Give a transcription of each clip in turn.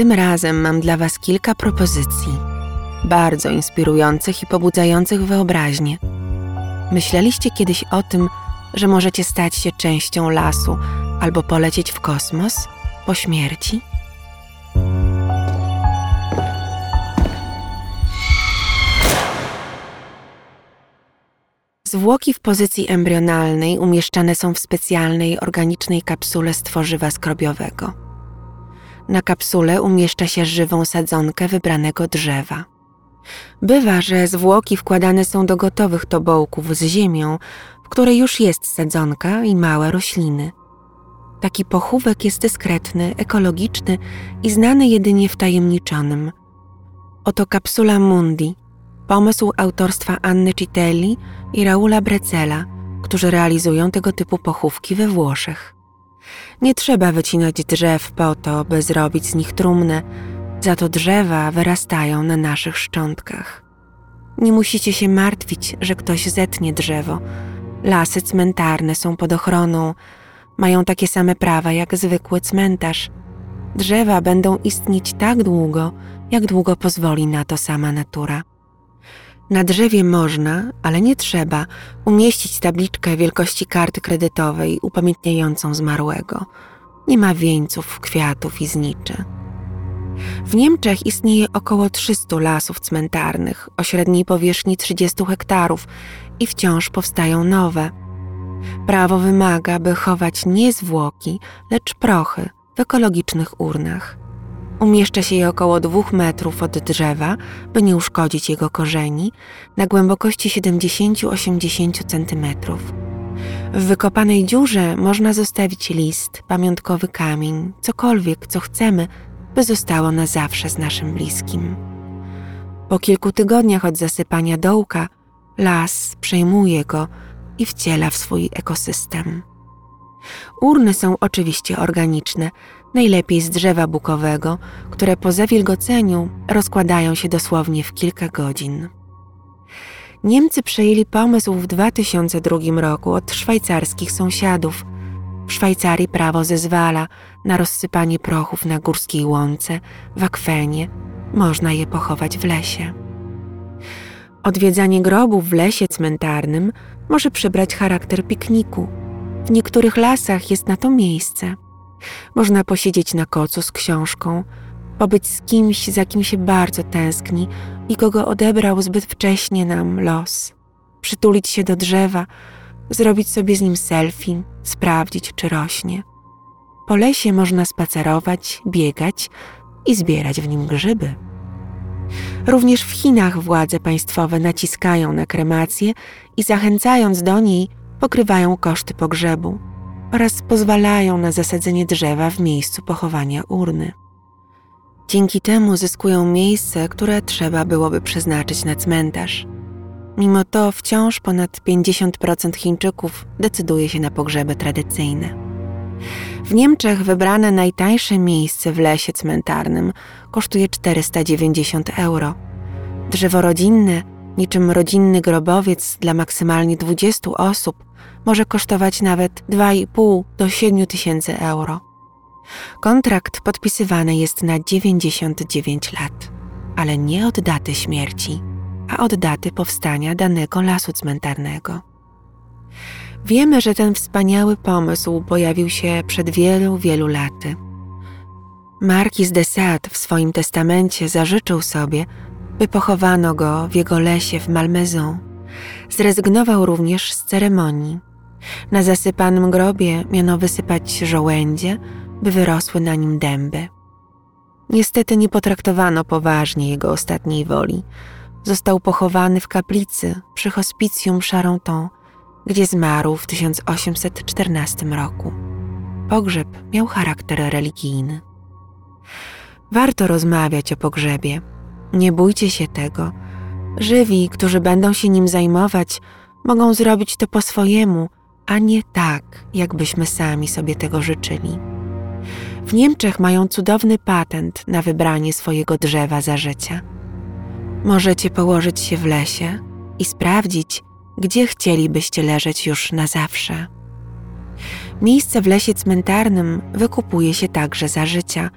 Tym razem mam dla Was kilka propozycji, bardzo inspirujących i pobudzających wyobraźnię. Myśleliście kiedyś o tym, że możecie stać się częścią lasu albo polecieć w kosmos po śmierci? Zwłoki w pozycji embrionalnej umieszczane są w specjalnej organicznej kapsule z tworzywa skrobiowego. Na kapsule umieszcza się żywą sadzonkę wybranego drzewa. Bywa, że zwłoki wkładane są do gotowych tobołków z ziemią, w której już jest sadzonka i małe rośliny. Taki pochówek jest dyskretny, ekologiczny i znany jedynie wtajemniczonym. Oto kapsula Mundi, pomysł autorstwa Anny Citelli i Raula Brecela, którzy realizują tego typu pochówki we Włoszech. Nie trzeba wycinać drzew po to, by zrobić z nich trumnę, za to drzewa wyrastają na naszych szczątkach. Nie musicie się martwić, że ktoś zetnie drzewo. Lasy cmentarne są pod ochroną, mają takie same prawa jak zwykły cmentarz. Drzewa będą istnieć tak długo, jak długo pozwoli na to sama natura. Na drzewie można, ale nie trzeba, umieścić tabliczkę wielkości karty kredytowej upamiętniającą zmarłego. Nie ma wieńców, kwiatów i zniczy. W Niemczech istnieje około 300 lasów cmentarnych o średniej powierzchni 30 hektarów i wciąż powstają nowe. Prawo wymaga, by chować nie zwłoki, lecz prochy w ekologicznych urnach. Umieszcza się je około dwóch metrów od drzewa, by nie uszkodzić jego korzeni, na głębokości 70-80 cm. W wykopanej dziurze można zostawić list, pamiątkowy kamień, cokolwiek, co chcemy, by zostało na zawsze z naszym bliskim. Po kilku tygodniach od zasypania dołka, las przejmuje go i wciela w swój ekosystem. Urny są oczywiście organiczne, najlepiej z drzewa bukowego, które po zawilgoceniu rozkładają się dosłownie w kilka godzin. Niemcy przejęli pomysł w 2002 roku od szwajcarskich sąsiadów. W Szwajcarii prawo zezwala na rozsypanie prochów na górskiej łące, w akwenie. Można je pochować w lesie. Odwiedzanie grobów w lesie cmentarnym może przybrać charakter pikniku. W niektórych lasach jest na to miejsce. Można posiedzieć na kocu z książką, pobyć z kimś, za kim się bardzo tęskni i kogo odebrał zbyt wcześnie nam los. Przytulić się do drzewa, zrobić sobie z nim selfie, sprawdzić, czy rośnie. Po lesie można spacerować, biegać i zbierać w nim grzyby. Również w Chinach władze państwowe naciskają na kremację i zachęcając do niej, pokrywają koszty pogrzebu oraz pozwalają na zasadzenie drzewa w miejscu pochowania urny. Dzięki temu zyskują miejsce, które trzeba byłoby przeznaczyć na cmentarz. Mimo to wciąż ponad 50% Chińczyków decyduje się na pogrzeby tradycyjne. W Niemczech wybrane najtańsze miejsce w lesie cmentarnym kosztuje 490 euro. Drzewo rodzinne, niczym rodzinny grobowiec dla maksymalnie 20 osób, może kosztować nawet 2,5 do 7 tysięcy euro. Kontrakt podpisywany jest na 99 lat, ale nie od daty śmierci, a od daty powstania danego lasu cmentarnego. Wiemy, że ten wspaniały pomysł pojawił się przed wielu, wielu laty. Marquis de Sade w swoim testamencie zażyczył sobie, by pochowano go w jego lesie w Malmaison. Zrezygnował również z ceremonii. Na zasypanym grobie miano wysypać żołędzie, by wyrosły na nim dęby. Niestety nie potraktowano poważnie jego ostatniej woli. Został pochowany w kaplicy przy hospicjum Charenton, gdzie zmarł w 1814 roku. Pogrzeb miał charakter religijny. Warto rozmawiać o pogrzebie. Nie bójcie się tego. Żywi, którzy będą się nim zajmować, mogą zrobić to po swojemu, a nie tak, jakbyśmy sami sobie tego życzyli. W Niemczech mają cudowny patent na wybranie swojego drzewa za życia. Możecie położyć się w lesie i sprawdzić, gdzie chcielibyście leżeć już na zawsze. Miejsce w lesie cmentarnym wykupuje się także za życia,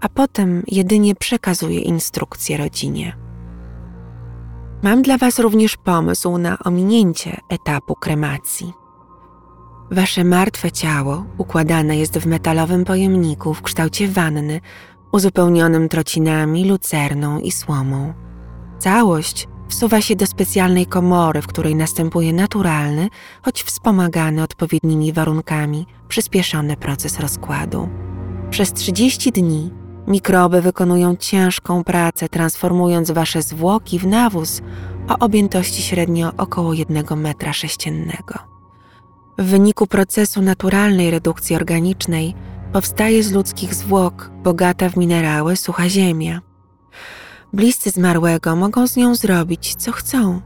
a potem jedynie przekazuje instrukcje rodzinie. Mam dla Was również pomysł na ominięcie etapu kremacji. Wasze martwe ciało układane jest w metalowym pojemniku w kształcie wanny, uzupełnionym trocinami, lucerną i słomą. Całość wsuwa się do specjalnej komory, w której następuje naturalny, choć wspomagany odpowiednimi warunkami, przyspieszony proces rozkładu. Przez 30 dni mikroby wykonują ciężką pracę, transformując wasze zwłoki w nawóz o objętości średnio około 1 metra sześciennego. W wyniku procesu naturalnej redukcji organicznej powstaje z ludzkich zwłok bogata w minerały sucha ziemia. Bliscy zmarłego mogą z nią zrobić, co chcą.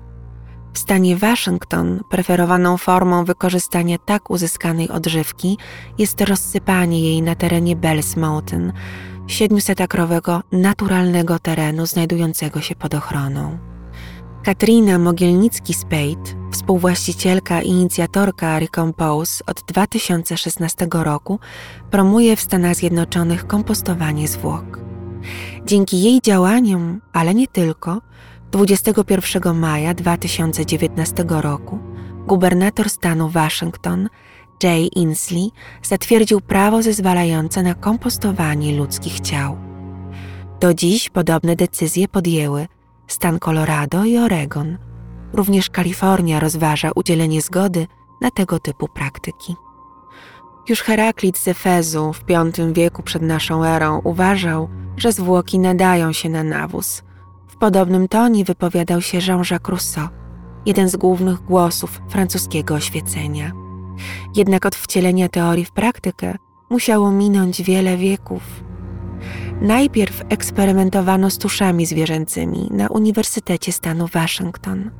W stanie Waszyngton preferowaną formą wykorzystania tak uzyskanej odżywki jest rozsypanie jej na terenie Bells Mountain, 700-akrowego naturalnego terenu znajdującego się pod ochroną. Katrina Mogielnicki-Spade, współwłaścicielka i inicjatorka Recompose od 2016 roku, promuje w Stanach Zjednoczonych kompostowanie zwłok. Dzięki jej działaniom, ale nie tylko, 21 maja 2019 roku gubernator stanu Waszyngton Jay Inslee zatwierdził prawo zezwalające na kompostowanie ludzkich ciał. Do dziś podobne decyzje podjęły stan Colorado i Oregon. Również Kalifornia rozważa udzielenie zgody na tego typu praktyki. Już Heraklit z Efezu w V wieku przed naszą erą uważał, że zwłoki nadają się na nawóz. W podobnym tonie wypowiadał się Jean-Jacques Rousseau, jeden z głównych głosów francuskiego oświecenia. Jednak od wcielenia teorii w praktykę musiało minąć wiele wieków. Najpierw eksperymentowano z tuszami zwierzęcymi na Uniwersytecie Stanu Waszyngton.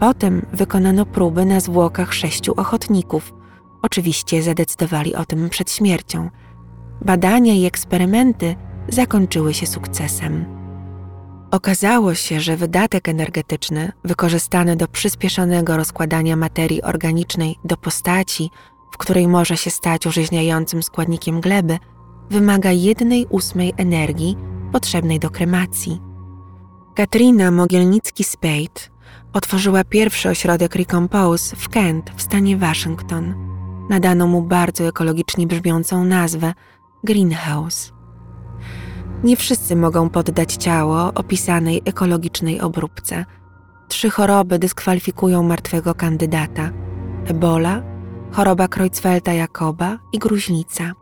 Potem wykonano próby na zwłokach sześciu ochotników. Oczywiście zadecydowali o tym przed śmiercią. Badania i eksperymenty zakończyły się sukcesem. Okazało się, że wydatek energetyczny wykorzystany do przyspieszonego rozkładania materii organicznej do postaci, w której może się stać użyźniającym składnikiem gleby, wymaga jednej ósmej energii potrzebnej do kremacji. Katrina Mogielnicki-Spade otworzyła pierwszy ośrodek Recompose w Kent w stanie Waszyngton. Nadano mu bardzo ekologicznie brzmiącą nazwę Greenhouse. Nie wszyscy mogą poddać ciało opisanej ekologicznej obróbce. Trzy choroby dyskwalifikują martwego kandydata: ebola, choroba Creutzfeldta-Jakoba i gruźlica.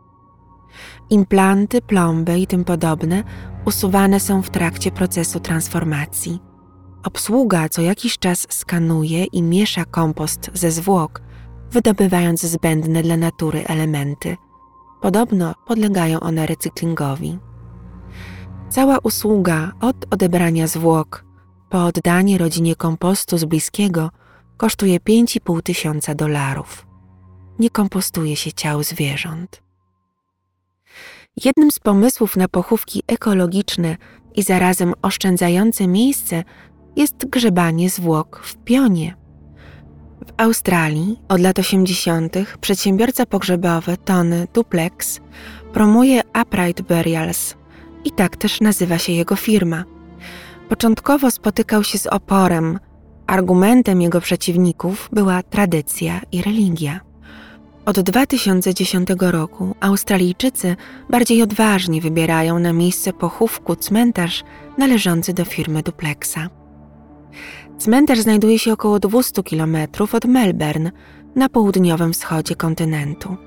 Implanty, plomby i tym podobne usuwane są w trakcie procesu transformacji. Obsługa co jakiś czas skanuje i miesza kompost ze zwłok, wydobywając zbędne dla natury elementy. Podobno podlegają one recyklingowi. Cała usługa od odebrania zwłok po oddanie rodzinie kompostu z bliskiego kosztuje 5,5 tysiąca dolarów. Nie kompostuje się ciał zwierząt. Jednym z pomysłów na pochówki ekologiczne i zarazem oszczędzające miejsce jest grzebanie zwłok w pionie. W Australii od lat 80. przedsiębiorca pogrzebowy Tony Duplex promuje upright burials i tak też nazywa się jego firma. Początkowo spotykał się z oporem. Argumentem jego przeciwników była tradycja i religia. Od 2010 roku Australijczycy bardziej odważnie wybierają na miejsce pochówku cmentarz należący do firmy Duplexa. Cmentarz znajduje się około 200 km od Melbourne, na południowym wschodzie kontynentu.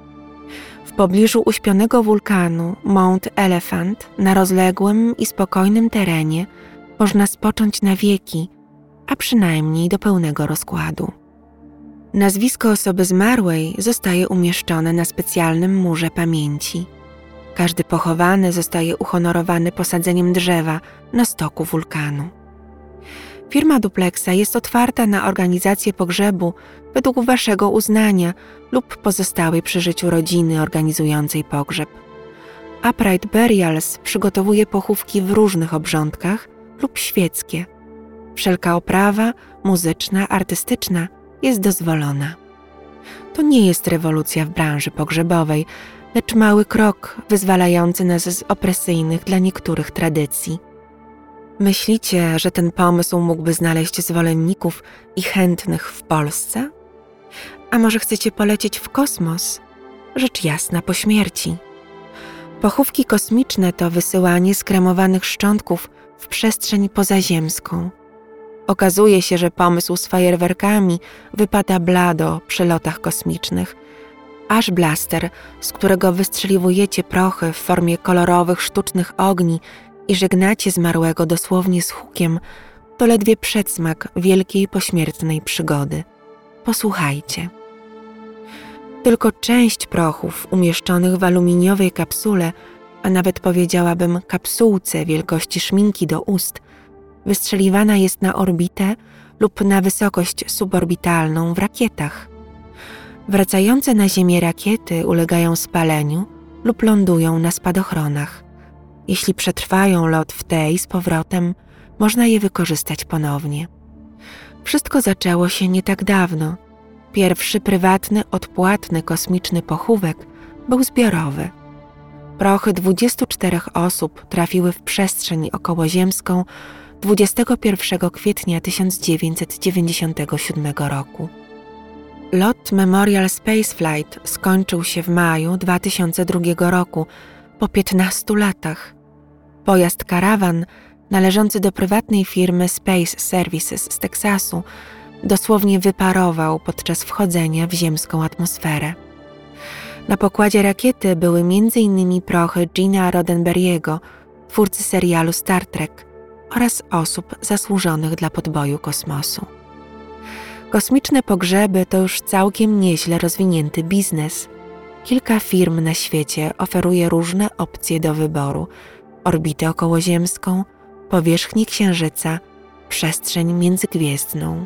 W pobliżu uśpionego wulkanu Mount Elephant, na rozległym i spokojnym terenie, można spocząć na wieki, a przynajmniej do pełnego rozkładu. Nazwisko osoby zmarłej zostaje umieszczone na specjalnym murze pamięci. Każdy pochowany zostaje uhonorowany posadzeniem drzewa na stoku wulkanu. Firma Duplexa jest otwarta na organizację pogrzebu według Waszego uznania lub pozostałej przy życiu rodziny organizującej pogrzeb. Upright Burials przygotowuje pochówki w różnych obrządkach lub świeckie. Wszelka oprawa muzyczna, artystyczna jest dozwolona. To nie jest rewolucja w branży pogrzebowej, lecz mały krok wyzwalający nas z opresyjnych dla niektórych tradycji. Myślicie, że ten pomysł mógłby znaleźć zwolenników i chętnych w Polsce? A może chcecie polecieć w kosmos? Rzecz jasna po śmierci. Pochówki kosmiczne to wysyłanie skremowanych szczątków w przestrzeń pozaziemską. Okazuje się, że pomysł z fajerwerkami wypada blado przy lotach kosmicznych. Aż blaster, z którego wystrzeliwujecie prochy w formie kolorowych sztucznych ogni i żegnacie zmarłego dosłownie z hukiem, to ledwie przedsmak wielkiej pośmiertnej przygody. Posłuchajcie. Tylko część prochów umieszczonych w aluminiowej kapsule, a nawet powiedziałabym kapsułce wielkości szminki do ust, wystrzeliwana jest na orbitę lub na wysokość suborbitalną w rakietach. Wracające na Ziemię rakiety ulegają spaleniu lub lądują na spadochronach. Jeśli przetrwają lot w tej z powrotem, można je wykorzystać ponownie. Wszystko zaczęło się nie tak dawno. Pierwszy prywatny, odpłatny kosmiczny pochówek był zbiorowy. Prochy 24 osób trafiły w przestrzeń okołoziemską 21 kwietnia 1997 roku. Lot Memorial Spaceflight skończył się w maju 2002 roku po 15 latach. Pojazd karawan należący do prywatnej firmy Space Services z Teksasu dosłownie wyparował podczas wchodzenia w ziemską atmosferę. Na pokładzie rakiety były m.in. prochy Gina Roddenberry'ego, twórcy serialu Star Trek oraz osób zasłużonych dla podboju kosmosu. Kosmiczne pogrzeby to już całkiem nieźle rozwinięty biznes. Kilka firm na świecie oferuje różne opcje do wyboru: orbitę okołoziemską, powierzchnię Księżyca, przestrzeń międzygwiezdną.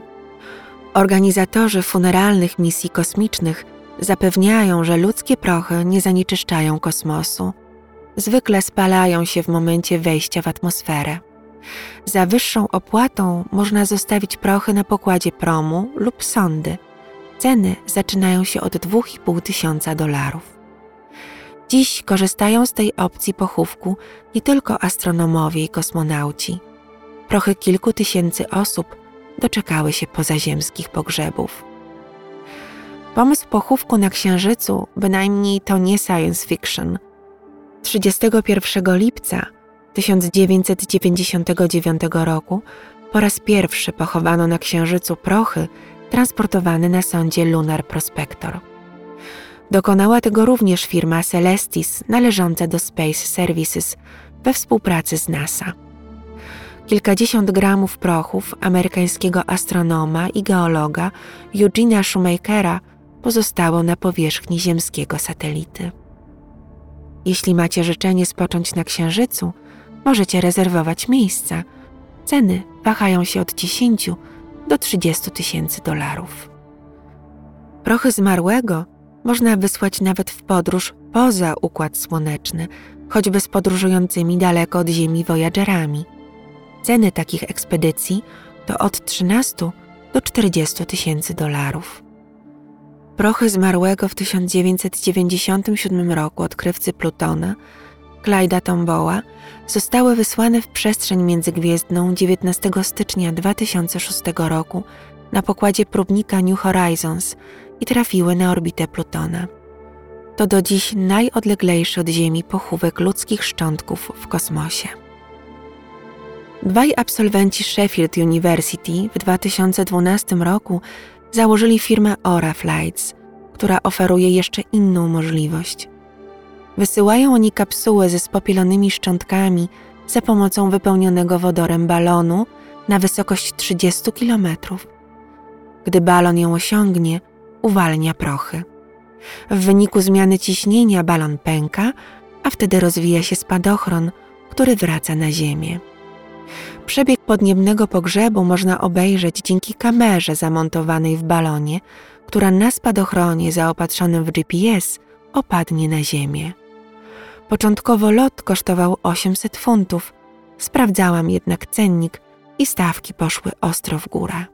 Organizatorzy funeralnych misji kosmicznych zapewniają, że ludzkie prochy nie zanieczyszczają kosmosu. Zwykle spalają się w momencie wejścia w atmosferę. Za wyższą opłatą można zostawić prochy na pokładzie promu lub sondy. Ceny zaczynają się od 2,5 tysiąca dolarów. Dziś korzystają z tej opcji pochówku nie tylko astronomowie i kosmonauci. Prochy kilku tysięcy osób doczekały się pozaziemskich pogrzebów. Pomysł pochówku na Księżycu bynajmniej to nie science fiction. 31 lipca 1999 roku po raz pierwszy pochowano na Księżycu prochy transportowane na sondzie Lunar Prospector. Dokonała tego również firma Celestis należąca do Space Services we współpracy z NASA. Kilkadziesiąt gramów prochów amerykańskiego astronoma i geologa Eugenia Schumachera pozostało na powierzchni ziemskiego satelity. Jeśli macie życzenie spocząć na Księżycu, możecie rezerwować miejsca. Ceny wahają się od 10 do 30 tysięcy dolarów. Prochy zmarłego można wysłać nawet w podróż poza Układ Słoneczny, choćby z podróżującymi daleko od Ziemi Voyagerami. Ceny takich ekspedycji to od 13 do 40 tysięcy dolarów. Prochy zmarłego w 1997 roku odkrywcy Plutona, Clyda Tomboła, zostały wysłane w przestrzeń międzygwiezdną 19 stycznia 2006 roku na pokładzie próbnika New Horizons i trafiły na orbitę Plutona. To do dziś najodleglejszy od Ziemi pochówek ludzkich szczątków w kosmosie. Dwaj absolwenci Sheffield University w 2012 roku założyli firmę Ora Flights, która oferuje jeszcze inną możliwość. Wysyłają oni kapsułę ze spopielonymi szczątkami za pomocą wypełnionego wodorem balonu na wysokość 30 km. Gdy balon ją osiągnie, uwalnia prochy. W wyniku zmiany ciśnienia balon pęka, a wtedy rozwija się spadochron, który wraca na Ziemię. Przebieg podniebnego pogrzebu można obejrzeć dzięki kamerze zamontowanej w balonie, która na spadochronie zaopatrzonym w GPS opadnie na ziemię. Początkowo lot kosztował 800 funtów, sprawdzałam jednak cennik i stawki poszły ostro w górę.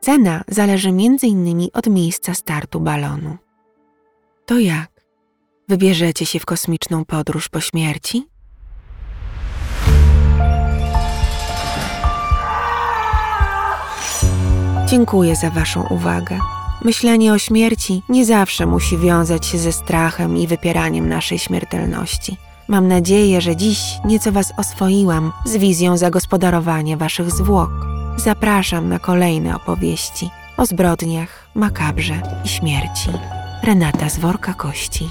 Cena zależy m.in. od miejsca startu balonu. To jak? Wybierzecie się w kosmiczną podróż po śmierci? Dziękuję za Waszą uwagę. Myślenie o śmierci nie zawsze musi wiązać się ze strachem i wypieraniem naszej śmiertelności. Mam nadzieję, że dziś nieco Was oswoiłam z wizją zagospodarowania Waszych zwłok. Zapraszam na kolejne opowieści o zbrodniach, makabrze i śmierci. Renata z worka kości.